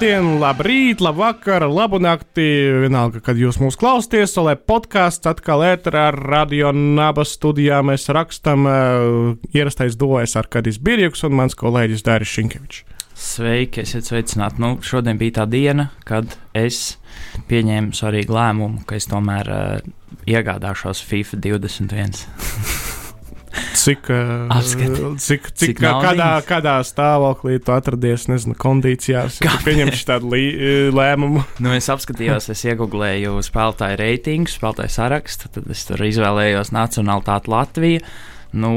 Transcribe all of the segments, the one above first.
labdien, labrīt, labvakar, labu nakti. Vienalga, kad jūs mūs klausāties, lai podkāsts atkal ēterā ar radio nabas studijā mēs rakstam uh, ierastais dojas ar Kadis Birjuks un mans kolēģis Dāris Šinkevičs. Sveiki, esiet sveicināti. Nu, šodien bija tā diena, kad es pieņēmu svarīgu lēmumu, ka es tomēr uh, iegādāšos FIFA 21. Cik, uh, cik, cik, cik kā, kādā, kādā stāvoklī tu atradies, nezinu, kondīcijās, ja pieņem tādu lī, lēmumu? Nu, es apskatījos, es iegūlēju spēlētāju reitingu, spēlētāju sarakstu, tad es tur izvēlējos nacionālitāti Latviju. Nu,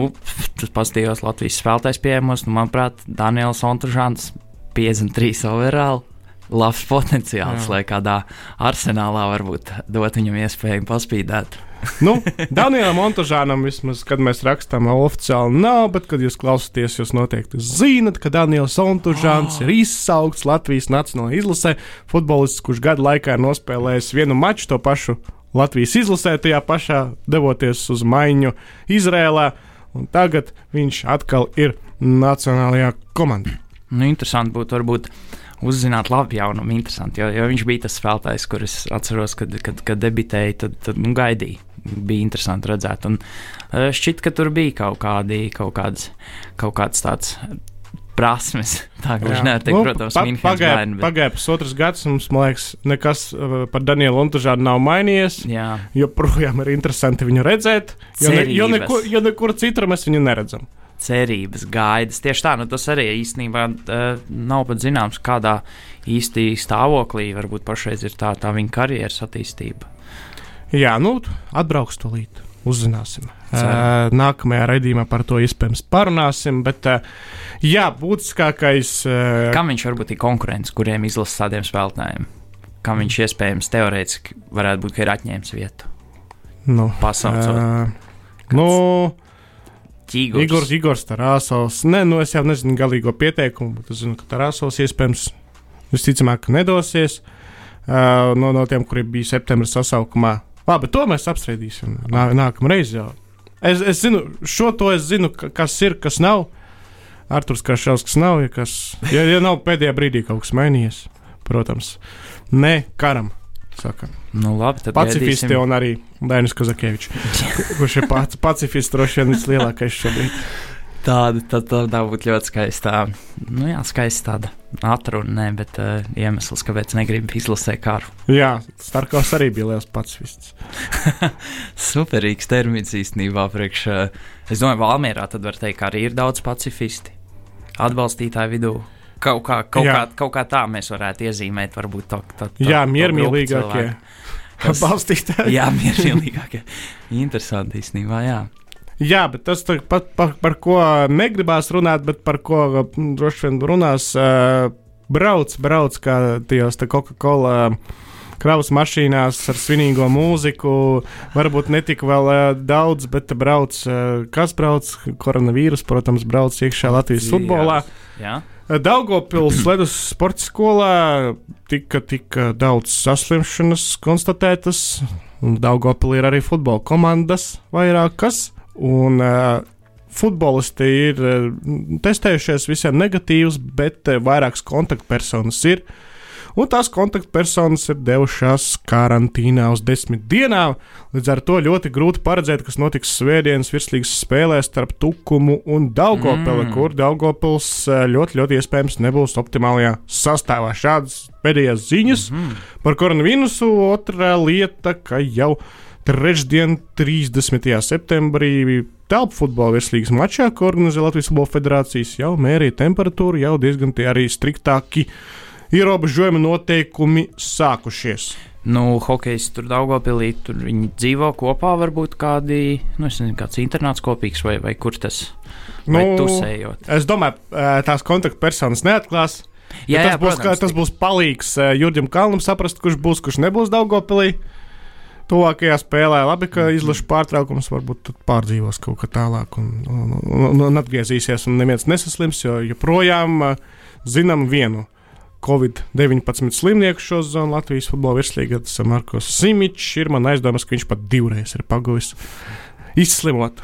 tas paskatījos Latvijas spēlētājs pieejamos, nu, manuprāt, Daniels Ontružāns 53 overall. Labs potenciāls, Jā. lai kādā arsenālā varbūt dot viņam iespēju paspīdēt nu, Danielam Montažānam vismaz, kad mēs rakstām, oficiāli nav, bet, kad jūs klausāties, jūs noteikti zinat, ka Daniels Montažāns oh. ir izsaukts Latvijas Nacionālajā izlasē. Futbolists, kurš gadu laikā ir nospēlējis vienu maču, to pašu Latvijas izlasē, tajā pašā devoties uz maiņu Izrēlā, un tagad viņš atkal ir Nacionālajā komandā. Nu, interesanti būtu varbūt uzzināt labu jaunumu, interesanti. Jo, jo viņš bija tas spēlētājs, kurš atceros, kad, kad, kad debitēja, tad, tad nu, gaidīja bija interesanti redzēt. Un e, šķiet, ka tur bija kaut, kādi, kaut, kāds, kaut kāds tāds. Prasmes. Tā nevar teikt, nu, protams, pa, pagāja, bet... pagāja pusotrs gads, mums, liekas, nekas uh, par Danielu Lunčānu nav mainījies. Jā. Joprojām ir interesanti viņu redzēt, jo, ne, jo, nekur, jo nekur citur mēs viņu neredzam cerības, gaidas. Tieši tā, nu, tas arī īstenībā uh, nav pat zināms, kādā īstī stāvoklī varbūt pašreiz ir tā, tā viņa karjeras attīstība. Jā, nu, atbrauks to līdzi. Uzzināsim. Uh, nākamajā raidījumā par to iespējams parunāsim. Bet, uh, jā, būtiskākais. Uh, Kam viņš varbūt ir konkurents, kuriem izlases tādiem spēlētājiem? Kam viņš iespējams teorētiski varētu būt, ka ir atņēmis vietu? Nu, Pasaucot. Uh, nu, Igors. Igors, Igors Tarāsovs. Nē, nu es jau nezinu galīgo pieteikumu, bet es zinu, ka Tarāsovs iespējams visticamāk nedosies uh, no, no tiem, kuri bija septembra sasaukumā. Labi, to mēs apspriedīsim nā, nākamā reize. Es, es zinu, šo to es zinu, kas ir, kas nav. Arthurs Kašels, kas nav, ja, kas, ja, ja nav pēdējā brīdī kaut kas mainījies, protams, ne karam. Saka. Nu, labi, Pacifisti gaidīsim. un arī Dainis Kazakevičs, kurš ir pats pacifists, droši vien vislielākais šobrīd. Tāda, tad, tad tā būtu ļoti skaista. Nu, jā, skaista tāda atruna, ne, bet uh, iemesls, kāpēc negribu izlasīt karu. Jā, Starkovs arī bija liels pacifists. Superīgs termins īstenībā. Priekš, uh, es domāju, Valmierā tad var teikt, ka arī ir daudz pacifisti atbalstītāju vidū. Kaut kā, kaut, jā. kā, kaut kā tā mēs varētu iezīmēt, varbūt tā. tā jā, miermīlīgākie. Balstītāji. Jā, miermīlīgākie. Interesanti īstenībā, jā. Jā, bet tas pat par, par ko negribās runāt, bet par ko mm, droši vien runās. Uh, brauc, brauc kā tajos Coca-Cola. Kravas mašīnās ar svinīgo mūziku, varbūt ne tik vēl uh, daudz, bet brauc, uh, kas brauc, koronavīrus, protams, brauc iekšā Latvijas futbolā. Jā. Daugopils ledus sporta skolā tika, tika daudz saslimšanas konstatētas. Daugopilī ir arī futbola komandas vairākas. Un, uh, futbolisti ir uh, testējušies visiem negatīvus, bet uh, vairākas kontaktpersonas ir. Un tās kontaktpersonas ir devušās karantīnā uz desmit dienām. Līdz ar to ļoti grūti paredzēt, kas notiks Svētdienas virslīgas spēlēs starp Tukumu un Daugopili, mm. kur Daugopils ļoti, ļoti iespējams nebūs optimālajā sastāvā. Šādas pēdējās ziņas mm -hmm. par koronavīrusu. Otra lieta, ka jau Trešdien, 30. septembrī, telpu futbola virslīgas mačā, ko organizē Latvijas Futbola Federācijas, jau mērīja temperatūru, jau diezgan tie arī striktāki ierobežojumi noteikumi sākušies. Nu, hokejs tur Daugopilī, tur viņi dzīvo kopā, varbūt kādi, nu, es nezinu, kāds internāts kopīgs vai, vai kur tas, vai nu, tusējot. Es domāju, tās kontaktpersonas neatklās. Jā, jā, tas, būs, protams, tas būs palīgs Jurģim Kalnam saprast, kurš būs, kurš nebūs Daugopilī tuvākajā spēlē. Labi, ka mhm. izlaša pārtraukums varbūt pārdzīvos kaut kā tālāk un, un, un, un atgriezīsies, un neviens nesaslims, jo joprojām zinām vienu. Covid-19 slimnieku šo zonu Latvijas futbola virslīgā, tas ir Markus Simičs. Ir man aizdomas, ka viņš pat divreiz ir paguvis izslimot.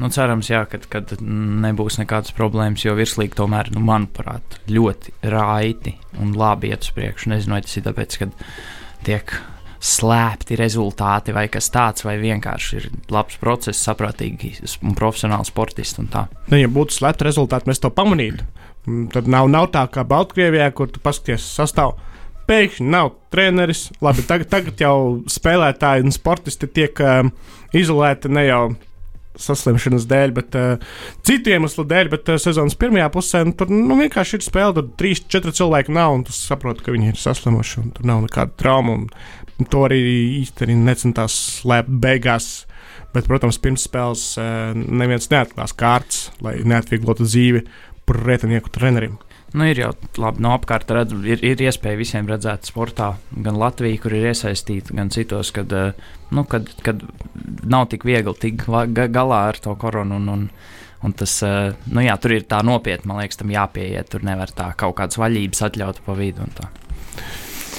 Nu, cerams, jā, kad, kad nebūs nekādas problēmas, jo virslīgi tomēr, nu, manuprāt, ļoti raiti un labi iet uz priekšu. Nezinu, vai tas ir tāpēc, ka tiek slēpti rezultāti vai kas tāds, vai vienkārši ir labs process, saprātīgi un profesionāli sportisti. Nu, ja būtu slēpti rezultāti, mēs to pamanītu. Tad nav, nav tā kā Baltkrievijā, kur tu paskaties sastāvā. Pēkšņi nav treneris. Labi, tagad, tagad jau spēlētāji un sportisti tiek um, izolēti ne jau saslimšanas dēļ, bet uh, citu iemeslu dēļ. Bet uh, sezonas pirmajā pusē nu, tur nu, vienkārši ir spēle, tur trīs, četri cilvēki nav, un tu saproti, ka viņi ir saslimuši, un tur nav nekāda trauma. To arī īstenībā necentās slēpt beigās. Bet, protams, pirms spēles uh, neviens neatklās kārtas, lai neatvieglotu dzīvi pretinieku trenerim. Nu, ir jau labi, no apkārt redz, ir, ir iespēja visiem redzēt sportā, gan Latviju, kur ir iesaistīta, gan citos, kad, eh, nu, kad, kad nav tik viegli tikt galā ar to koronu. Un, un, un tas, eh, nu, jā, tur ir tā nopietni, man liekas, tam jāpieiet. Tur nevar tā kaut kādas vaļības atļaut pa vidu.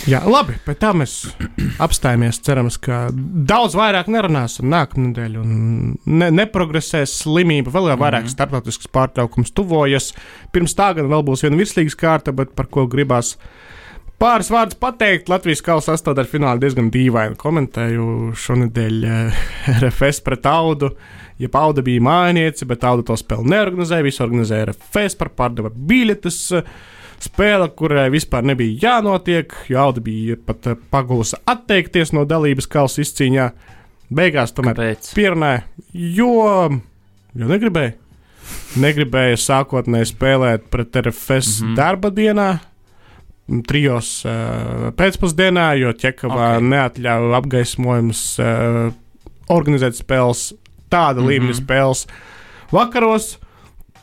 Jā, labi, pēc tam mēs apstājamies. Cerams, ka daudz vairāk nerunāsim nākamā nedēļa un ne, neprogresēs slimība. Vēl jau vairāk mm -hmm. starptautisks pārtraukums tuvojas. Pirms tā gan vēl būs viena virslīgas kārta, bet par ko gribās pāris vārdus pateikt. Latvijas kausa sastāvdaļa finālā diezgan dīvaini komentēju šonadēļ eh, RFS pret Audu. Ja Pauda bija mājniece, bet Auda to spēli neorganizēja, visu organizēja RFS par pārdeva biļetes. Spēle, kurai vispār nebija jānotiek, jo Alde bija pat eh, pagūsa atteikties no dalības kausa izcīņā. Beigās tomēr pierunāja, jo, jo negribēja. Negribēja sākotnēji spēlēt pret RFS mm -hmm. darba dienā, trijos uh, pēcpusdienā, jo Čekavā okay. neatļāva apgaismojums uh, organizēt spēles, tāda mm -hmm. līmeņa spēles vakaros.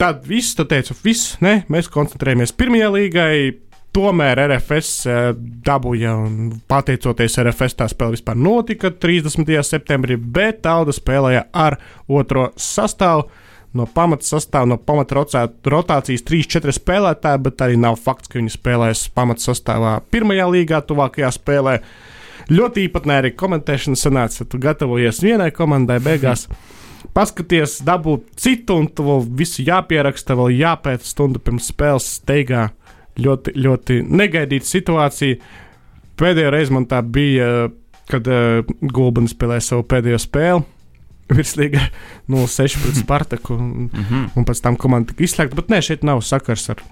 Tad viss, tu teici, viss, ne, mēs koncentrējamies pirmajā līgai. Tomēr RFS eh, dabūja, un pateicoties RFS, tā spēle vispār notika 30. septembrī, bet Tauda spēlēja ar otro sastāvu. No pamata sastāvā, no pamata rotācijas 3-4 spēlētāji, bet arī nav fakts, ka viņi spēlēs pamata sastāvā pirmajā līgā, tuvākajā spēlē. Ļoti īpatnē arī komentēšana sanāca, tu gatavojies vienai komandai beigās. paskaties, dabūt citu, un tu vēl visu jāpieraksta, vēl jāpēta stundu pirms spēles steigā. Ļoti, ļoti negaidīta situācija. Pēdējo reizi man tā bija, kad uh, Gulbens spēlēja savu pēdējo spēli. Virslīga 0-6 pret Spartaku, un, mm -hmm. un pēc tam komanda tika izslēgta. Bet nē, šeit nav sakars ar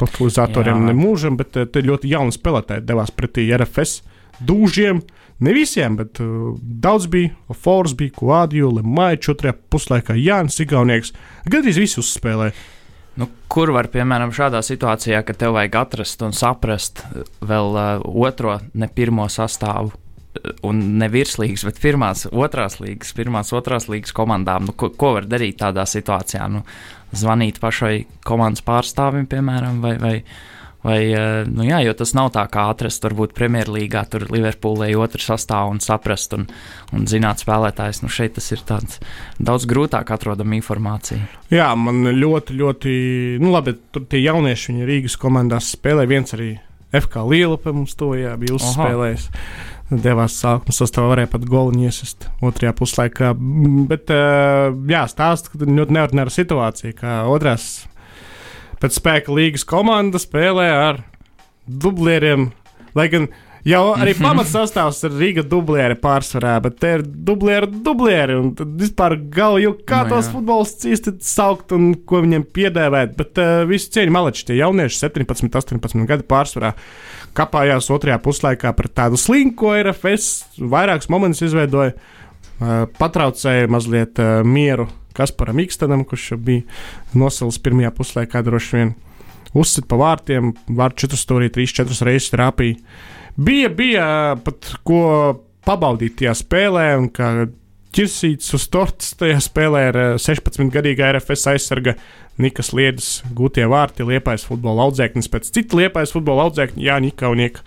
totalizatoriem nemūžam, bet uh, te ļoti jauni spēlētāji devās pretī RFS dūžiem. Uh, Ne visiem, bet uh, daudz bija. Fors bija, Kuādiju, Lemaičs, otrajā puslaikā Jānis Igaunieks. Gadījis visi uzspēlēja. Nu, kur var, piemēram, šādā situācijā, kad tev vajag atrast un saprast uh, vēl uh, otro, ne pirmo sastāvu, uh, un ne virslīgas, bet pirmās, otrās līgas, pirmās, otrās līgas komandām, nu, ko, ko var darīt tādā situācijā? Nu, zvanīt pašai komandas pārstāvim, piemēram, vai, vai Vai, eh, nu jā, jo tas nav tā kā atrast, varbūt Premjerlīgā, tur Liverpoolē otru sastāvu un saprast un, un zināt spēlētājs. Nu šeit tas ir tāds daudz grūtāk atrodama informācija. Jā, man ļoti, ļoti, nu labi, tur tie jaunieši, viņi Rīgas komandās spēlē viens arī FK Liela pie mums to jā, bija uzspēlējis. Devās sākuma sastāvā, varēja pat goliņu iesist otrajā puslaikā. Bet, eh, jā, stāsta, ka ļoti neordināra situācija, kā otrās pēc spēka līgas komanda spēlē ar dublieriem. Lai gan jau arī mhm. pamatsastāvs ir Rīga dublieri pārsvarā, bet te ir dublieri, dublieri. Un vispār galva jau kā no, nu tos futbolistus īsti saukt un ko viņiem piedēvēt. Bet uh, visu cieņu maleči, tie jaunieši 17, 18 gadu pārsvarā kapājās otrajā puslaikā pret tādu slinku RFS, vairākus momentus izveidoja, uh, patraucēja mazliet uh, mieru Kasparam Ikstenam, kurš bija nosils pirmajā puslaikā droši vien uzsit pa vārtiem, vārtu četru stūrī, trīs, četras reizes trāpīja. Bija, bija pat ko pabaudīt tajā spēlē, un kā ķirsīts uz tortes tajā spēlē ar 16-gadīgā RFS aizsarga Nikas Liedas gūtie vārti Liepājas futbola audzēknis pēc cita Liepājas futbola audzēkņa Jāņa Ikaunieka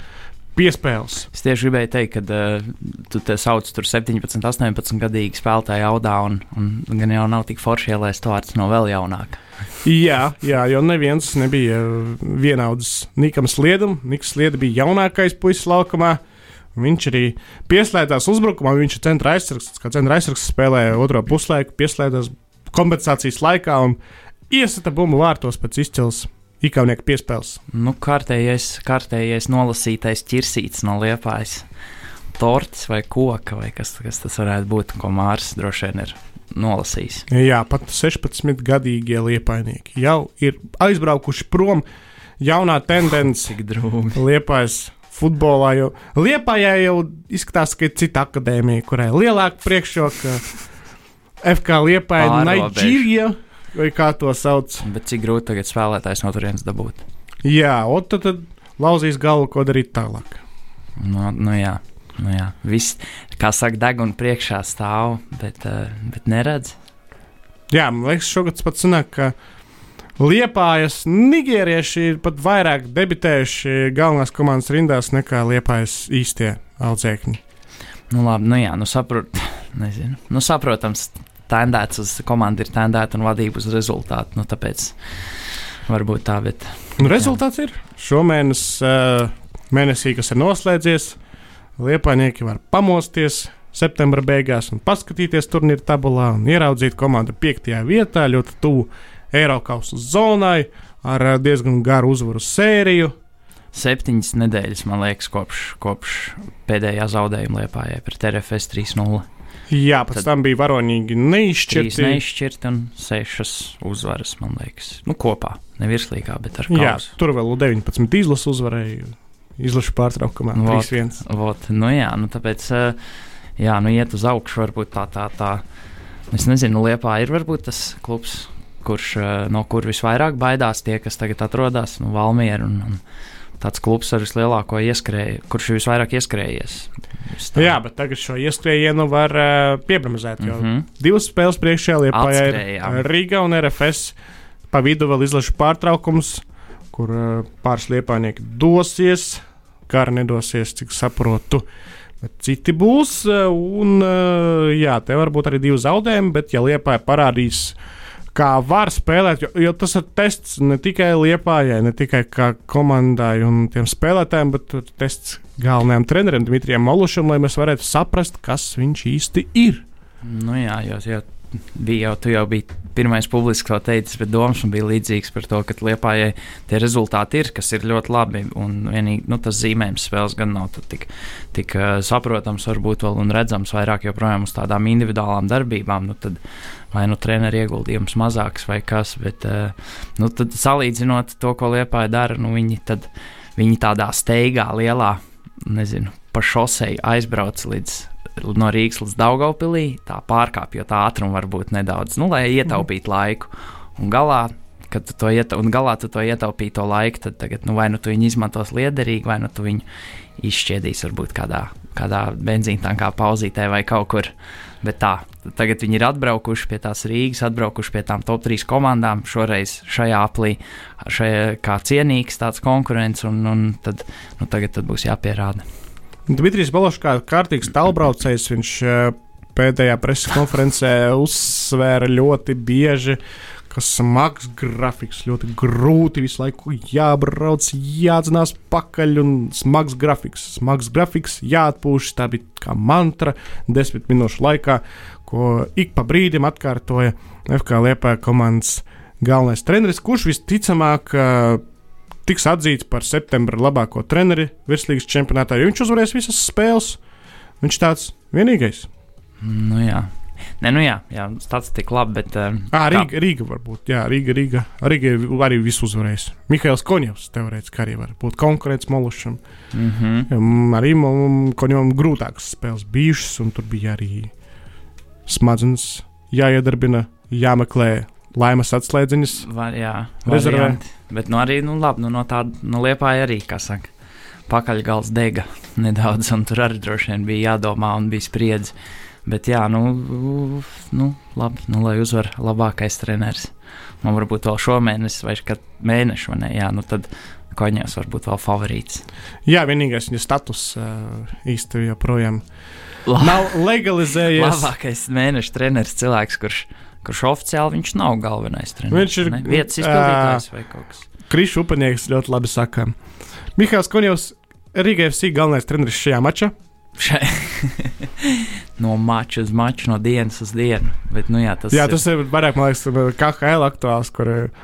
piespēles. Es tieši gribēju teikt, ka uh, tu te sauc tur 17, 18 gadīgi spēlētāji audā, un, un gan jau nav tik forši ielēst vārds no vēl jaunāka. jā, jā, jo neviens nebija vienauds Nikam Sliedam. Niks Slieda bija jaunākais puisis laukumā. Viņš arī pieslēdzās uzbrukumā, viņš ir centra aizsargs, kā centra aizsargs spēlēja otro puslaiku, pieslēdzās kompensācijas laikā un iesita bumbu vārtos pēc izcils ikavnieku piespēles. Nu, kārtējais, kārtējais nolasītais ķirsīts no liepājas. Torts vai koka, vai kas, kas tas varētu būt, ko Mārcis droši vien ir nolasījis. Jā, pat 16-gadīgie liepainieki jau ir aizbraukuši prom. Jaunā tendence drūmi. liepājas futbolā. Jo Liepājā jau izskatās, ka ir cita akadēmija, kurai ir lielāka priekšroka. FK Liepāja, Pārrobežu. Vai kā to sauc. Bet cik grūti tagad spēlētājs no turienes dabūt? Jā, un tad, tad lauzīs galvu, ko darīt tālāk. Nu, nu jā, nu jā. Viss, kā saka, deguna priekšā stāv, bet, uh, bet neredz. Jā, man liekas, šogad pats sanāk, ka Liepājas nigērieši ir pat vairāk debitējuši galvenās komandas rindās nekā Liepājas īstie audzēkņi. Nu, labi, nu jā, nu saprot, nezinu. Nu, saprotams, tendēts uz komandu ir tendēta un vadība uz rezultātu. Nu, tāpēc varbūt tā, bet Un rezultāts ir šomēnes uh, mēnesī, kas ir noslēdzies. Liepainieki var pamosties septembra beigās un paskatīties turnīra tabulā un ieraudzīt komandu piektajā vietā, ļoti tuvu Eiropas zonai ar uh, diezgan garu uzvaru sēriju. septiņas nedēļas, man liekas, kopš, kopš pēdējā zaudējuma liepājai pret RFS 3-0. Jā, pēc tam bija varonīgi Trīs neizšķirti. neizšķirti un sešas uzvaras, man liekas. Nu, kopā, nevis līgā, bet ar Jā, kausu. tur vēl 19 izlases uzvarēja. Izlašu pārtraukumā Vot. 3-1. Vot, nu jā, nu tāpēc, eh, jā, nu iet uz augšu, varbūt tā, tā, tā. Es nezinu, Liepā ir varbūt tas klubs, kurš, eh, no kur visvairāk baidās tie, kas tagad atrodas, nu, Valmiera un, un tāds klubs ar vislielāko ieskrēju, kurš ir visvairāk ieskrējies. Vis tā. Jā, bet tagad šo ieskrējienu var uh. Jo Mhm. mm -hmm. divas spēles priekšā Lietuvā ir Atskrējām. Riga un RFS. Pa vidu vēl izlašu pārtraukums, kur uh, pāris liepainieki dosies. Kara nedosies, cik saprotu. Bet citi būs, uh, un uh, jā, te var būt arī divi zaudējumi, bet ja Lietuvā parādīs, kā var spēlēt, jo, jo tas ir tests ne tikai Lietuvai, ne tikai komandai un tiem spēlētājiem, bet tests galvenajam trenerim Dmitrijam Molušam, lai mēs varētu saprast, kas viņš īsti ir. Nu jā, jo, jo bija jau, tu jau biji pirmais publiski to teicis, bet domas man bija līdzīgs par to, ka Liepājai tie rezultāti ir, kas ir ļoti labi, un vienīgi, nu, tas zīmējums spēles gan nav tik, tik uh, saprotams, varbūt vēl un redzams vairāk joprojām uz tādām individuālām darbībām, nu, tad vai nu treneru ieguldījums mazāks vai kas, bet, uh, nu, tad salīdzinot to, ko Liepāja dara, nu, viņi tad, viņi tādā steigā lielā, nezinu, pa šoseju aizbrauc līdz no Rīgas līdz Daugopilī, tā pārkāpjot tā ātrumu varbūt nedaudz, nu, lai ietaupītu laiku. Un galā, kad tu to, ieta, un galā tu to ietaupīji to laiku, tad tagad, nu, vai nu tu viņu izmantos liederīgi, vai nu tu viņu izšķiedīsi varbūt kādā, kādā benzīntankā pauzītē vai kaut kur. Bet tā, tagad viņi ir atbraukuši pie tās Rīgas, atbraukuši pie tām top 3 komandām, šoreiz šajā aplī, šajā, kā cienīgs tāds konkurents, un, un tad, nu, tagad tad būs jāpierāda. Dmitrijs Balošs, kā kārtīgs tālbraucējs, viņš eh, pēdējā preses konferencē uzsvēra ļoti bieži, ka smags grafiks, ļoti grūti visu laiku jābrauc, jādzinās pakaļ un smags grafiks. Smags grafiks, jāatpūšas, tā bija kā mantra desmit minūšu laikā, ko ik pa brīdim atkārtoja FK Liepā komandas galvenais treneris, kurš visticamāk eh, tiks atzīts par septembra labāko treneri virslīgas čempionātā, jo viņš uzvarēs visas spēles. Viņš tāds vienīgais. Nu, jā. Nē, nu jā, jā statistika labi, bet. Uh, Ah, Rīga, Rīga varbūt. Jā, Rīga, Rīga. Rīga ir arī visu uzvarējis. Mihails Konjovs teorētiski arī var būt konkurents Molušam. mm -hmm. Arī Konjovam grūtākas spēles bijušas, un tur bija arī smadzenes jāiedarbina, jāmeklē laimes atslēdziņas. Var, jā, Rezervē. varianti. Bet nu, arī nu, labi, nu, no tāda nu, liepāja arī, kā saka, pakaļgals dega nedaudz, un tur arī droši vien bija jādomā un bija spriedzi. Bet jā, nu, nu labi, nu, lai uzvar labākais treneris. Man varbūt vēl šomēnes vai kad mēnešu, vai ne? Jā, nu tad koņās varbūt vēl favorīts. Jā, vienīgais viņa status īsti joprojām La nav legalizējies. labākais mēneša treneris cilvēks, kurš, kurš oficiāli viņš nav galvenais treneris. Viņš ir, ne? vietas izpildītājs vai kaut kas. Krišs upenieks ļoti labi saka. Mihāls Konjovs, Rīgas FC galvenais treneris šajā mačā. No mača uz maču, no dienas uz dienu. Bet, nu, jā, tas, jā, tas ir vairāk, man liekas, KHL aktuāls, kur eh,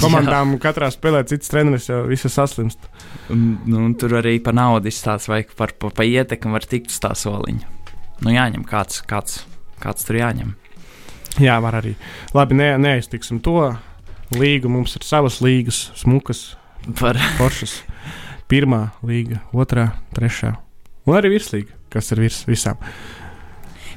komandām jā. katrā spēlē cits treneris, jo visi saslimst. Un, nu, tur arī par naudu izstāsta, vai par, par, par ietekmi var tikt uz tā soliņa. Nu, jāņem kāds, kāds, kāds tur jāņem. Jā, var arī. Labi, ne, neiztiksim to. Līga mums ir savas līgas, smukas, par foršas. Pirmā līga, otrā, trešā. Un arī virslīga, kas ir virs visām.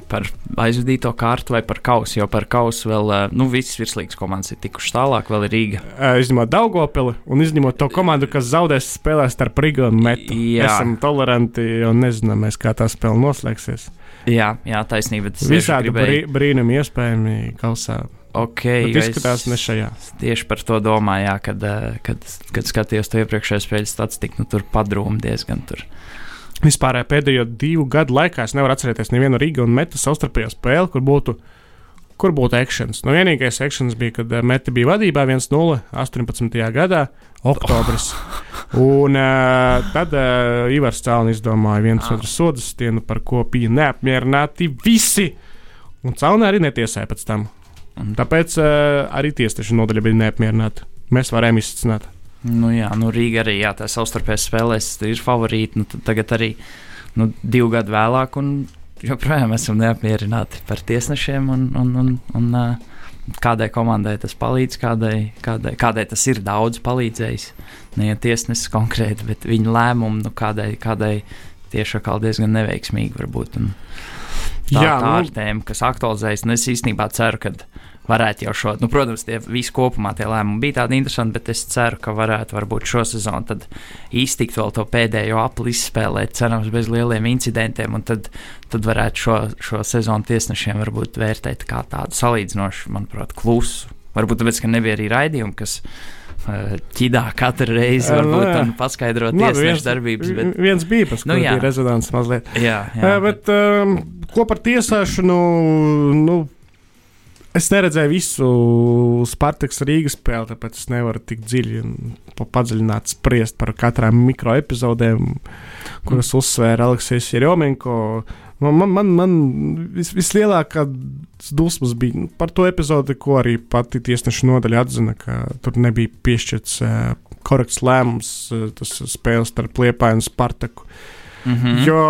Par aizvadīto kārtu vai par kausu, jo par kausu vēl, eh, nu, visas virslīgas komandas ir tikušas tālāk, vēl ir Rīga. Izņemot Daugopili un izņemot to komandu, kas zaudēs spēlēs starp Rigu un Metu. Jā. Esam toleranti un nezinām, kā tā spēle noslēgsies. Jā, jā taisnība. Visādi gribēju... brīnumi iespējami kausā. Okay, Bet izskatās ne šajā. Tieši par to domāju, kad, eh, kad, kad skatījos to iepriekšējo spēļu statistiku, nu, tur padrūm diezgan tur. Vispār pēdējo divu gadu laikā es nevaru atcerēties nevienu Rīgas un Metas savstarpējo spēli, kur būtu, kur būtu akcents. Nu, vienīgais akcents bija, kad eh, Meta bija vadībā 1-0 18. gadā, oktobris. Un uh, tad uh, Ivars Cēlnis izdomāja viens ah. otru sodu stienu, par ko bija neapmierināti visi. Un Cēlnē arī netiesāja pēc tam. Un tāpēc uh, arī tiesneša nodaļa bija neapmierināta. Mēs varējām izsnāt. Nu, jā, nu Rīga arī jā, tā savstarpēji spēlēs, ir favorīti. Nu, tagad arī nu, divu gadu vēlāk, un joprojām esam neapmierināti par tiesnešiem. Un, un, un, un, kādai komandai tas palīdz, kādai, kādai, kādai tas ir daudz palīdzējis. Ne jau tiesnesis konkrēti, bet viņa lēmumu nu, kādai, kādai tieši atkal diezgan neveiksmīgi varbūt. Un tā, jā, tā nu... ir tēma, kas aktualizējas. Es īstenībā ceru, ka varētu jau šo, nu, protams, tie visi kopumā tie lēmumi bija tādi interesanti, bet es ceru, ka varētu varbūt šo sezonu tad iztikt vēl to pēdējo apli izspēlēt, cerams, bez lieliem incidentiem, un tad, tad varētu šo, šo sezonu tiesnešiem varbūt vērtēt kā tādu salīdzinoši, manuprāt, klusu. Varbūt tāpēc, ka nebija arī raidījumi, kas eh, ķidā katru reizi, varbūt nu, un paskaidrot tiesnešu darbības. Bet... Viens bija, pas, nu, jā. bija rezonants mazliet. Jā, jā. Uh, bet um, ko par tiesāšanu, nu, Es neredzēju visu Spartaks Rīgas spēli, tāpēc es nevaru tik dziļi padziļināt spriest par katrām mikro epizodēm, kuras mm. uzsvēra Aleksis Jeromenko. Man, man, man, man vis, vislielākā dusmas bija par to epizodi, ko arī pati tiesneša nodaļa atzina, ka tur nebija piešķirts uh, korekts lēmums, uh, tas spēles starp Liepāju un Spartaku. Uh, Mm -hmm. Jo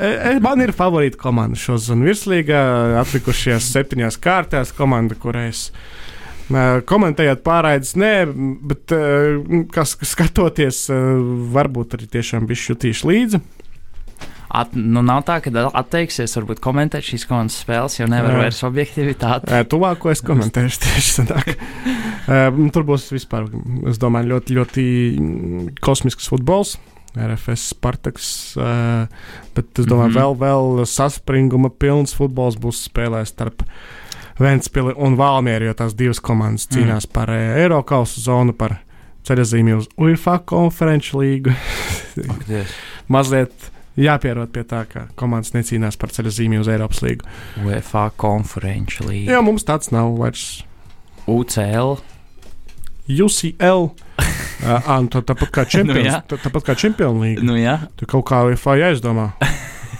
e, man ir favorīta komanda šo zonu virslīgā, atlikušajās septiņās kārtās, komanda, kurai es komentējot pārraides, nē, bet kas skatoties, varbūt arī tiešām bija jutīši līdzi. At, nu, nav tā, ka atteiksies varbūt komentēt šīs komandas spēles, jo nevar vairs objektivitāti. Tuvāko es komentēšu tieši sadāk. Tur būs vispār, es domāju, ļoti, ļoti kosmisks futbols. RFS Spartaks. Uh, bet es domāju, mm -hmm. vēl, vēl saspringuma pilns futbols būs spēlējis starp Ventspili un Valmieru, jo tās divas komandas mhm. cīnās mm. par uh, Eiropas zonu, par ceļojumu uz UFA konferenču līgu. Mazliet jāpierod pie tā, ka komandas necīnās par ceļojumu uz Eiropas līgu. UFA konferenču līgu. Jā, mums tāds nav vairs. UCL. UCL. Uh, nu, tā, tāpat kā čempions, nu, tā, tāpat kā čempionu līnija. Nu, jā. tu kaut kā FI aizdomā.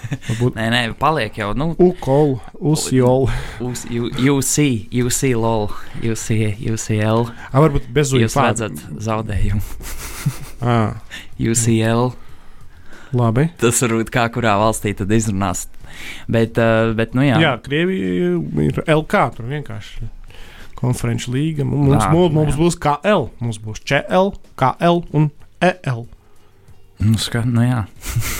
Varbūt... nē, nē, paliek jau. Nu, UCL, UCL. UC, UC, LOL, UC, UCL. A, varbūt bez UCL. Jūs redzat zaudējumu. UCL. Labi. Tas varbūt kā kurā valstī tad izrunās. Bet, uh, bet nu jā. Jā, Krievija ir LK, tur vienkārši konferenču līga. Mums, Nā, mums, mums būs KL, mums būs ČL, KL un EL. Nu, ska, nu jā,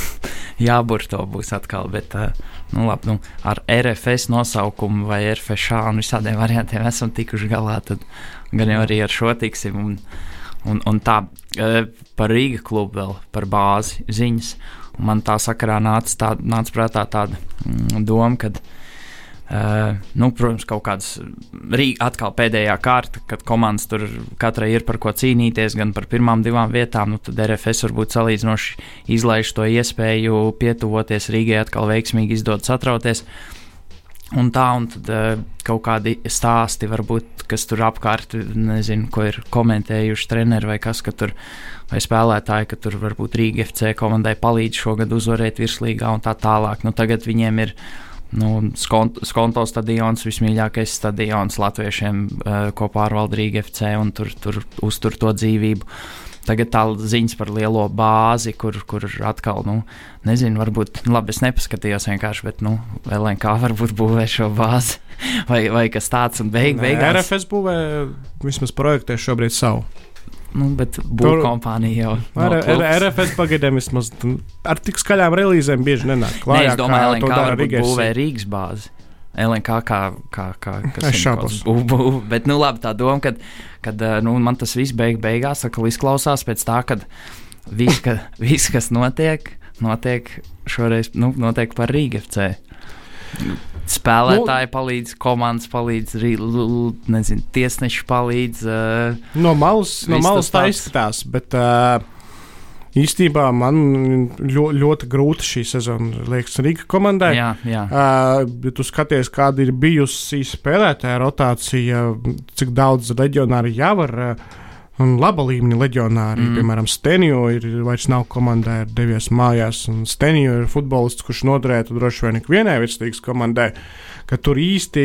jāburto būs atkal, bet uh, nu, labi, nu, ar RFS nosaukumu vai RFŠ un visādiem variantiem esam tikuši galā. Tad gan jau arī ar šo tiksim. Un, un, un tā uh, par Rīgas klubu vēl par bāzi ziņas. Man tā sakarā nāca, tā, nāca prātā tāda mm, doma, ka uh, Uh, nu, protams, kaut kādas rīka, atkal pēdējā kārta, kad komandas tur katrai ir par ko cīnīties, gan par pirmām divām vietām, nu, tad RFS varbūt salīdzinoši izlaiž to iespēju pietuvoties Rīgai, atkal veiksmīgi izdodas atrauties. Un tā, un tad uh, kaut kādi stāsti, varbūt, kas tur apkārt, nezinu, ko ir komentējuši treneri vai kas, ka tur, vai spēlētāji, ka tur varbūt Rīga FC komandai palīdz šogad uzvarēt virslīgā un tā tālāk. Nu, tagad viņiem ir nu, Skonto, Skonto stadions, vismīļākais stadions latviešiem, uh, ko pārvalda Rīga FC un tur, tur uztur to dzīvību. Tagad tā ziņas par lielo bāzi, kur, kur atkal, nu, nezinu, varbūt, labi, es nepaskatījos vienkārši, bet, nu, kā varbūt būvē šo bāzi vai, vai kas tāds un beig, beigās. RFS būvē vismaz projektē šobrīd savu. Nu, bet būvē kompānija jau. Ar, ar, RFS pagaidām vismaz ar tik skaļām relīzēm bieži nenāk klājā. Ne, es domāju, ka tā ir būvē Rīgas bāzi. LNK kā, kā, kā es šaubos. Bet, nu, labi, tā doma, ka, kad nu, man tas viss beig, beigās atkal izklausās pēc tā, ka viss, ka, viss kas notiek, notiek šoreiz nu, notiek par Rīgas FC. Spēlētāji nu, palīdz, komandas palīdz, nezinu, tiesneši palīdz. Uh, no malas, no malas tā izskatās, bet uh, Īstenībā man ļo, ļoti grūti šī sezona liekas Rīgas komandai. Jā, jā. Uh, ja tu skaties, kāda ir bijusi spēlētāja rotācija, cik daudz leģionāri jau var. Uh, Un laba līmeņa leģionāri, mm. piemēram, Stenio ir vairs nav komandai, ir devies mājās. Stenio ir futbolists, kurš noderētu droši vien ikvienai virslīgas komandai, ka tur īsti,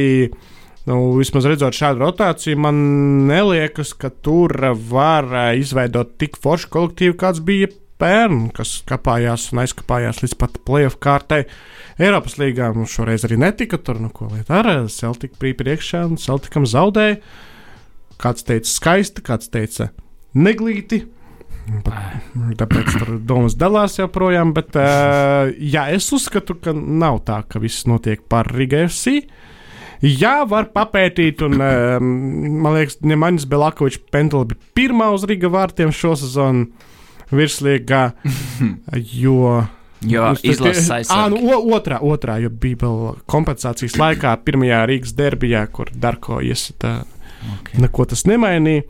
nu, vismaz redzot šādu rotāciju, man neliekas, ka tur var izveidot tik foršu kolektīvu, kāds bija pērn, kas kapājās un aizkapājās līdz pat playoff kārtai. Eiropas līgā mums šoreiz arī netika tur, nu, ko liet ar Celtiku priekšā, un Celtikam zaudēja. Kāds teica skaisti, kāds teica neglīti. Tāpēc tur domas dalās joprojām, bet uh, jā, es uzskatu, ka nav tā, ka viss notiek par Riga FC. Jā, var papētīt, un uh, man liekas, Nemanis Belakovičs pendula bija pirmā uz Riga vārtiem šo sezonu virslīgā, jo. Jo izlases aizsardzības. Nu, otrā, otrā, jo bija vēl kompensācijas laikā, pirmajā Rīgas derbijā, kur Darko iesita. Okay. Neko tas nemainīja.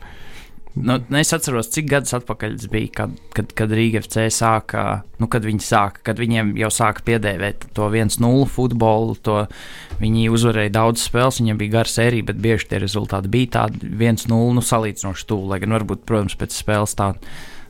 Nu, es atceros, cik gadus atpakaļ tas bija, kad, kad, kad Rīga FC sāka, nu, kad viņi sāka, kad viņiem jau sāka piedēvēt to 1-0 futbolu. To, viņi uzvarēja daudz spēles, viņiem bija gara sērija, bet bieži tie rezultāti bija tādi 1-0 nu, salīdzinoši tuvu. Lai gan varbūt, protams, pēc spēles tāda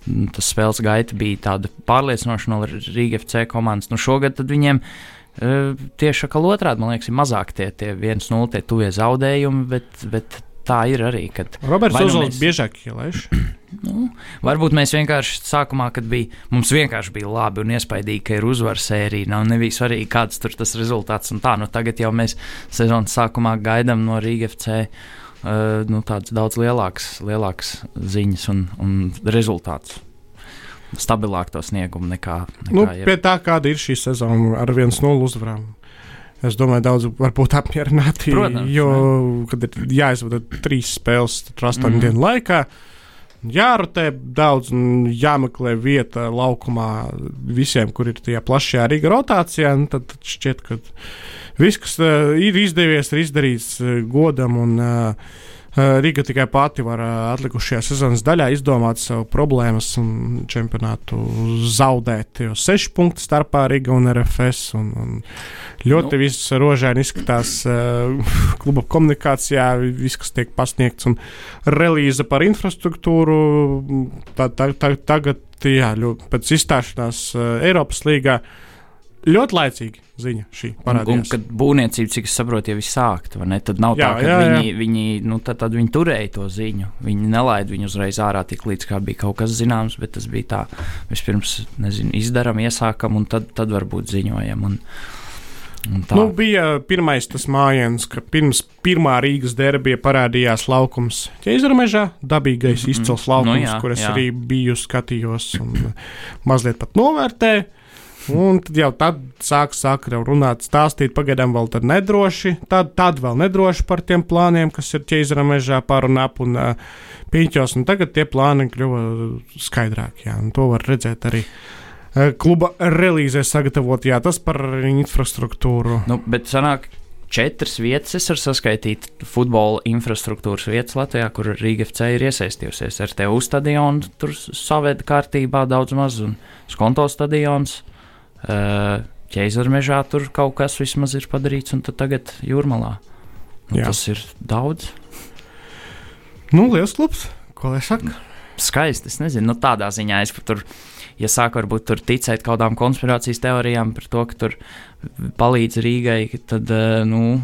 Nu, tas spēles gaita bija tāda pārliecinoša no Rīgas FC komandas. Nu, šogad viņiem uh, tieši kā otrādi, man liekas, ir mazāk tie, tie 1-0 tie tuvie zaudējumi, bet, bet tā ir arī. Roberts nu Ozols mēs... biežāk ielaiž. Nu, varbūt mēs vienkārši sākumā, kad bija, mums vienkārši bija labi un iespaidīgi, ka ir uzvaras sērija. Nav nebija svarīgi, kāds tur tas rezultāts un tā. Nu, tagad jau mēs sezonas sākumā gaidām no Rīgas FC uh, nu, tādas daudz lielākas, lielākas ziņas un, un rezultātus. Stabilāk to sniegumu nekā. nekā nu, ir. pie tā, kāda ir šī sezona ar 1-0 uzvarām. Es domāju, daudz var būt apmierināti. Protams, jo, ne? kad ir jāizvada trīs spēles, tad astoņu mm -hmm. dienu laikā, jārotē daudz un jāmeklē vieta laukumā visiem, kur ir tajā plašajā Rīga rotācijā. Tad šķiet, ka viss, kas uh, ir izdevies, ir izdarīts uh, godam. Un, uh, Riga tikai pati var atlikušajā sezonas daļā izdomāt sev problēmas un čempionātu zaudēt. Jo seši punkti starpā Riga un RFS. Un, un ļoti nu. viss rožēni izskatās uh, kluba komunikācijā, viss, kas tiek pasniegts, un relīze par infrastruktūru. Tā, tā, tā, tagad, jā, ļoti, pēc izstāšanās Eiropas līgā. Ļoti laicīgi ziņa šī parādījās. Un, un kad būvniecība, cik es saprotu, jau ir sākta, tad nav jā, tā, ka jā, jā. viņi, viņi, nu, tad, tad viņi turēja to ziņu. Viņi nelaida viņu uzreiz ārā tik līdz kā bija kaut kas zināms, bet tas bija tā, vispirms nezinu, izdaram, iesākam un tad, tad varbūt ziņojam. Un, Nu, bija pirmais tas mājiens, ka pirms pirmā Rīgas derbija parādījās laukums ķēzarmežā, dabīgais mm -hmm. izcils laukums, nu, jā, kur es jā. arī biju skatījos un mazliet pat novērtēju. Un tad jau tad sāk, sāk runāt, stāstīt, pagaidām vēl tad nedroši, tad, tad vēl nedroši par tiem plāniem, kas ir ķēzara mežā par un ap un uh, piņķos, un tagad tie plāni kļuva skaidrāki, jā, un to var redzēt arī. Uh, kluba relīzē sagatavot, jā, tas par infrastruktūru. Nu, bet sanāk, četras vietas es varu saskaitīt futbola infrastruktūras vietas Latvijā, kur Rīga FC ir iesaistījusies. Ar tevu stadionu tur saveda kārtībā daudz maz, un skonto stadions. Uh, ķēzarmežā tur kaut kas vismaz ir padarīts, un tagad jūrmalā. Nu, Jā. tas ir daudz. Nu, liels klubs, ko lai saka. Skaisti, es nezinu, nu, tādā ziņā es pat tur, ja sāku varbūt tur ticēt kaut kādām konspirācijas teorijām par to, ka tur palīdz Rīgai, tad, eh, nu,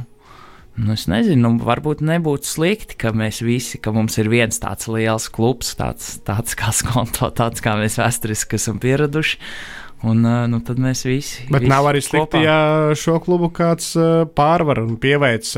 nu es nezinu, nu, varbūt nebūtu slikti, ka mēs visi, ka mums ir viens tāds liels klubs, tāds, tāds kā skonto, tāds kā mēs vēsturiski esam pieraduši. Un nu, tad mēs visi. Bet visi nav arī slikti, kopā. ja šo klubu kāds pārvar un pieveic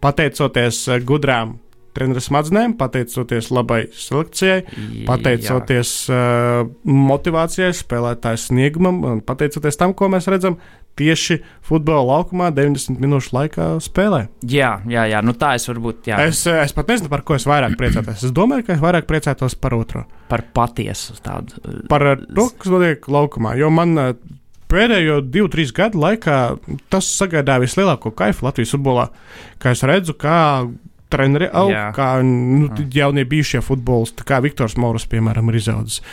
pateicoties gudrām treneru smadzenēm, pateicoties labai selekcijai, Jā. pateicoties uh, motivācijai, spēlētāju sniegumam un pateicoties tam, ko mēs redzam tieši futbola laukumā 90 minūšu laikā spēlē. Jā, jā, jā, nu tā es varbūt jā, Es, eh, es pat nezinu, par ko es vairāk priecātos. Es domāju, ka es vairāk priecātos par otro. par patiesu tādu. eh, Par eh, to, kas notiek laukumā. Jo man pēdējo divu, trīs gadu laikā tas sagādāja vislielāko kaifu Latvijas futbolā. Kā es redzu, kā treneri aug, Jā. kā nu, jaunie bijušie futbolisti, kā Viktors Moras, piemēram, ir izaudzis.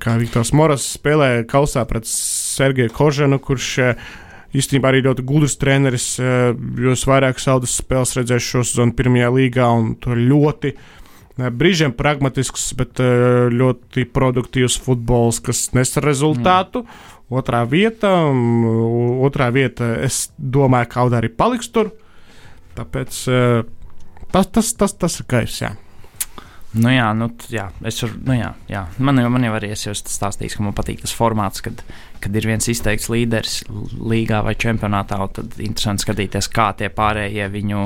Kā Viktors Moras spēlē kausā pret Sergeju Kožanu, kurš eh, īstenībā arī ļoti gudrs treneris. eh, Jūs vairāk saudas spēles redzējuši šo sezonu pirmajā līgā un to ļoti. eh, Brīžiem pragmatisks, bet ļoti produktīvs futbols, kas nes rezultātu. Mm. Otrā vieta, mm, otrā vieta, es domāju, ka Audā arī paliks tur. Tāpēc tas, tas, tas, tas ir kaivs. Nu, jā, nu, jā, es varu, nu, jā, jā. Man, jau, man jau arī es jau esmu stāstījis, ka man patīk tas formāts, kad, kad ir viens izteikts līderis līgā vai čempionātā, un tad interesanti skatīties, kā tie pārējie viņu,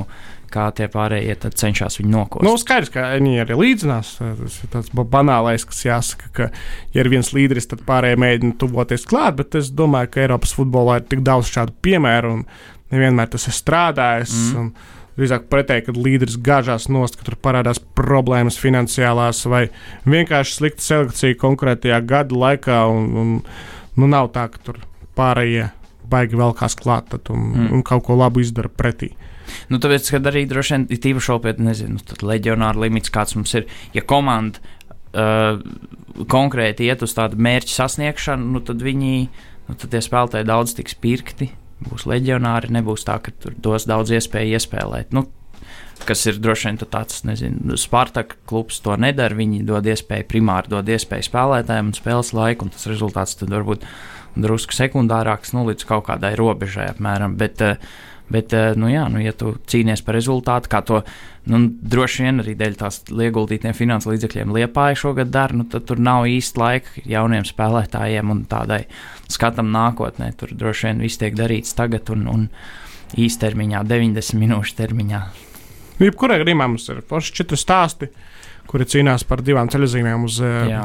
kā tie pārējie cenšas viņu nokost. Nu, skaidrs, ka viņi arī līdzinās. Tas ir tāds ba- banālais, kas jāsaka, ka, ja ir viens līderis, tad pārējie mēģina tuvoties klāt. Bet es domāju, ka Eiropas futbolā ir tik daudz šādu piemēru, un nevienmēr tas ir strādājis. Mm. Mm. Drīzāk pretēji, kad līderis gāžās nost, ka tur parādās problēmas finansiālās vai vienkārši slikta selekcija konkrētajā gada laikā. Un, un, nu, nav tā, ka tur pārējie baigi vēl kāds klāt tad un, Mm. un kaut ko labu izdara pretī. Nu, tāpēc, kad arī droši vien ir tīpaši nopietni, nezinu, tad leģionāra limits, kāds mums ir. Ja komanda uh, konkrēti iet uz tādu mērķu sasniegšanu, nu, tad viņi, nu, tad tie spēlētāji daudz tiks pirkti. Būs leģionāri, nebūs tā, ka tur dos daudz iespēju iespēlēt. Nu, kas ir droši vien tāds, nezinu, Spartaka klubs to nedara. Viņi dod iespēju, primāri dod iespēju spēlētājiem un spēles laiku, un tas rezultāts tad varbūt drusku sekundārāks, nu, līdz kaut kādai robežai apmēram. Bet, eh, Bet, eh, nu, jā, nu, ja tu cīnies par rezultātu, kā to nu, droši vien arī dēļ tās ieguldītiem finansu līdzekļiem Liepāja šogad dara, nu, tad tur nav īsti laika jauniem spēlētājiem un tādai skatam nākotnē. Tur droši vien viss tiek darīts tagad un, un īstermiņā, 90 minūšu termiņā. Jebkurā gadījumā mums ir forši četri stāsti, kuri cīnās par divām ceļzīmēm uz uh, Jā,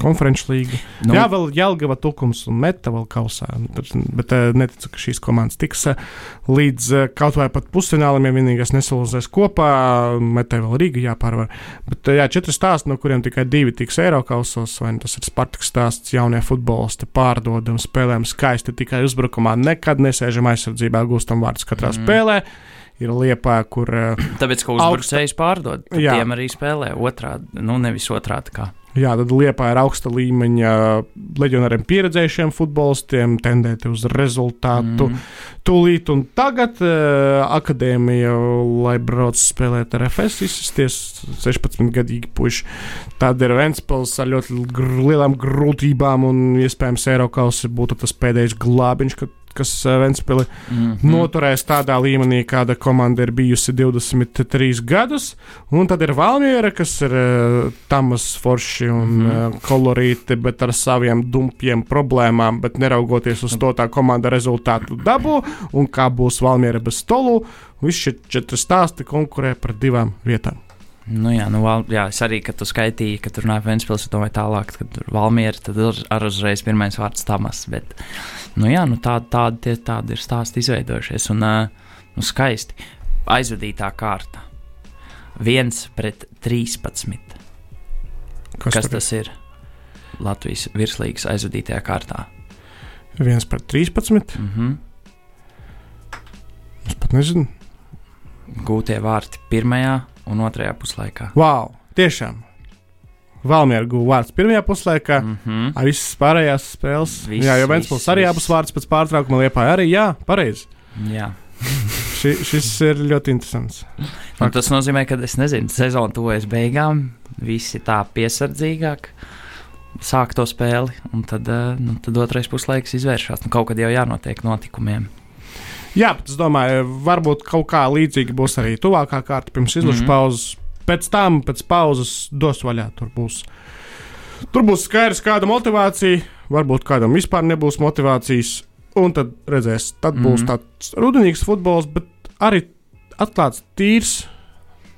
konferenču līgu. nu, Jā, vēl Jālgava tukums un meta vēl kausā. Tad, bet uh, neticu, ka šīs komandas tiks uh, līdz uh, kaut vai pat pusfinālam, ja vienīgais nesalūzēs kopā. Metē vēl Rīga jāpārvar. Bet jā, četri stāsti, no kuriem tikai divi tiks Eiropausos. Vai nu tas ir Spartaks stāsts, jaunie futbolisti pārdodam, spēlēm skaisti tikai uzbrukumā, nekad nesēžam aizsardzībā, gūstam vārdus katrā mm. spēlē. Ir liepā, kur tāpēc, ka uzbrucējs pārdod, tad Jā. tiem arī spēlē otrādi, nu, nevis otrādi kā. Jā, tad Liepa ir augsta līmeņa leģionāriem pieredzējušiem futbolistiem, tendēti uz rezultātu. Mm. Tūlīt un tagad uh, akadēmija, lai brauc spēlēt ar FS, izsisties 16-gadīgi puiši. Tad ir Ventspils ar ļoti gr lielām grūtībām un iespējams Eirokaus būtu tas pēdējais glābiņš, kad, kas uh, Ventspili Mm noturēs tādā līmenī, kāda komanda ir bijusi 23 gadus. Un tad ir Valmiera, kas ir uh, tamas forši un mm. -hmm. kolorīti, bet ar saviem dumpiem problēmām. Bet neraugoties uz to, tā komanda rezultātu dabū. Un kā būs Valmiera bez stolu, visi šie četri stāsti konkurē par divām vietām. Nu, jā, nu, val, jā, es arī, kad tu skaitīji, ka tur runāja Vēnspils, es domāju tālāk, kad tur Valmiera, tad ar uzreiz pirmais vārds Tamas. Bet, nu, jā, nu, tādi, tādi, tie, tādi ir stāsti izveidojušies. Un, nu, skaisti. Aizvadītā kārta. Viens pret 13. Kas, Kas tas ir? Latvijas virslīgas aizvadītajā kārtā. ir? viens pret 13. Mm -hmm. Es pat nezinu. Gūtie vārti pirmajā un otrajā puslaikā. Wow! Tiešām! Valmiera guva vārds pirmajā puslaikā. Mm -hmm. Ar visas pārējās spēles. Viss, jā, viss, Vēnspils arī viss. abus vārdus pēc pārtraukuma liepāja. Arī jā, pareizi. Jā. Ši, šis ir ļoti interesants. Un tas nozīmē, ka es nezinu, sezona tuvojas beigām, visi tā piesardzīgāk sāk to spēli, un tad, eh, nu, tad otrais puslaiks izvēršas. Nu, kaut kad jau jānotiek notikumiem. Jā, bet es domāju, varbūt kaut kā līdzīga būs arī tuvākā kārta pirms izlaša mm. -hmm. pauzes. Pēc tam, pēc pauzes, dos vaļā. Tur būs, tur būs skaidrs, kāda motivācija. Varbūt kādam vispār nebūs motivācijas. Un tad redzēs, tad mm -hmm. būs tāds rudenīgs futbols, bet arī atklāts tīrs.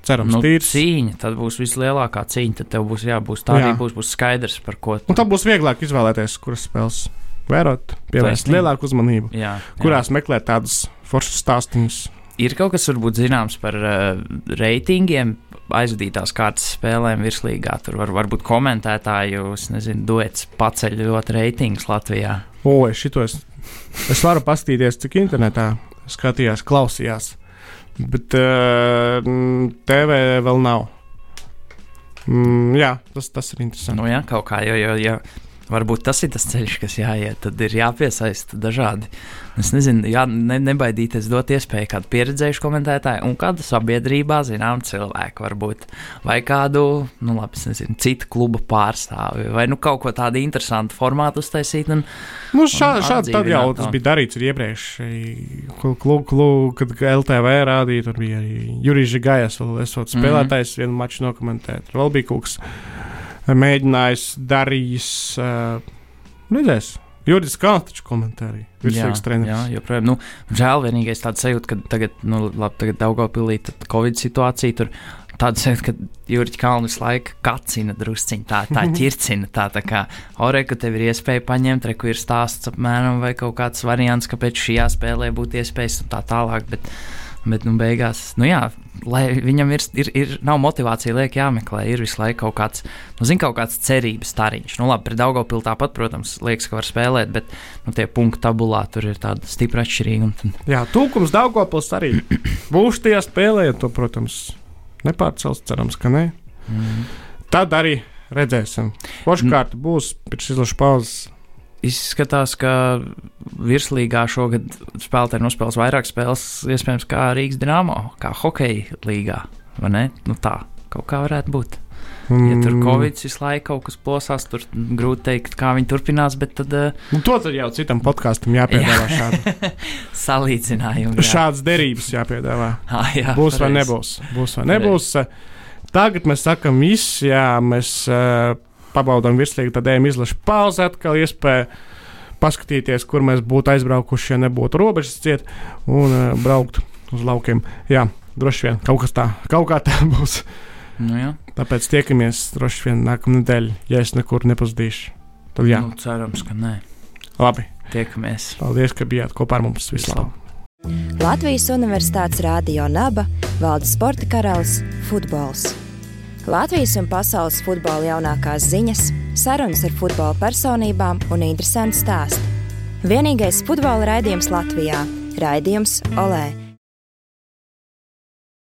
Cerams, Nu, tīrs. cīņa, tad būs vislielākā cīņa. Tad tev būs jābūt tā, Jā. būs, būs skaidrs, par ko. Un tad būs vieglāk izvēlēties, kuras spēles vērot, pievērst lielāku uzmanību, Jā, jā. kurās meklēt tādus foršus stāstījumus. Ir kaut kas, varbūt, zināms par uh, reitingiem, aizvadītās kārtas spēlēm virslīgā. Tur var, varbūt komentētāju, nezinu, duets paceļ ļoti reitingus Latvijā. O, es šito es, es varu paskatīties, cik internetā skatījās, klausījās. Bet uh, TV vēl nav. Mm, jā, tas, tas ir interesanti. Nu, jā, kaut kā, jo, jo, jo varbūt tas ir tas ceļš, kas jāiet. Tad ir jāpiesaista dažādi. Es nezinu, jā, ne, nebaidīties dot iespēju kādu pieredzējušu komentētāju un kādu sabiedrībā zinām cilvēku, varbūt, vai kādu, nu, labi, nezinu, citu klubu pārstāvi, vai nu kaut ko tādu interesantu formātu uztaisīt. Un, Nu, šā, un šādi tad jau tas bija darīts arī iepriekš. Klubu, klu, kad LTV rādīja, tur bija arī Jurijs Gājas, vēl esot spēlētājs, vienu maču nokomentēt. Vēl bija kaut kas mēģinājis, darījis. Redzēs, Jurijs Kāns taču komentēja. Virsīgs treneris. jā, joprojām. Nu, žēl, vienīgais tāds sajūta, ka tagad, nu, labi, tagad Daugopilī tad Covid situācija tur. Tāda sajūta, ka Jurģis Kalns visu laiku kacina drusciņā, tā, tā ķircina. Tā, tā kā orē, ka tev ir iespēja paņemt, reku ir stāsts apmēram, vai kaut kāds variants, kāpēc šajā spēlē būtu iespējas un tā tālāk. Bet, bet nu, beigās, nu jā, lai viņam ir, ir, ir nav motivācija, liek jāmeklē, ir visu laiku kaut kāds, nu, zin, kaut kāds cerības stariņš. Nu, labi, pret Daugopilu tāpat, protams, liekas, ka var spēlēt, bet, nu, tie punkti tabulā tur ir tāda stipra atšķirīga. Tad, Jā, tūkums Daugopils arī būs tajā spēlē, to, protams, nepārcels, cerams, ka nē. mm. Tad arī redzēsim. Otrkārt būs pirms izlaša pauzes. Izskatās, ka virslīgā šogad spēlētāji nospēlēs vairāk spēles, iespējams, kā Rīgas dīnāmo, kā hokeja līgā. vai? Nu, tā kaut kā varētu būt. Ja tur Mm, Covid visu laiku kaut kas plosās, tur grūti teikt, kā viņi turpinās, bet tad uh, Nu, to tad jau citam podkāstam jāpiedāvā. Šāda, salīdzinājumu. jā. šādas derības jāpiedāvā. Ah, jā, Būs vai pareizi. nebūs. Būs vai nebūs. Tagad mēs sakām, viss, jā, mēs uh, pabaudām virslīgi, tad ejam izlašu pauzi, atkal iespēja paskatīties, kur mēs būtu aizbraukuši, ja nebūtu robežas ciet un uh, braukt uz laukiem. Jā, droši vien kaut kas tā, kaut kā tā būs. Nu, jā. Tāpēc tiekamies droši vien nākamā nedēļa, ja es nekur nepazudīšu. Tad jā, Nu, cerams, ka nē. labi. Tiekamies. Paldies, ka bijāt kopā ar mums. Vislabāk! Latvijas Universitātes Rādio Naba valda sporta karalis - futbols. Latvijas un pasaules futbola jaunākās ziņas, sarunas ar futbola personībām un interesanti stāsti. Vienīgais futbola raidījums Latvijā - raidījums Olē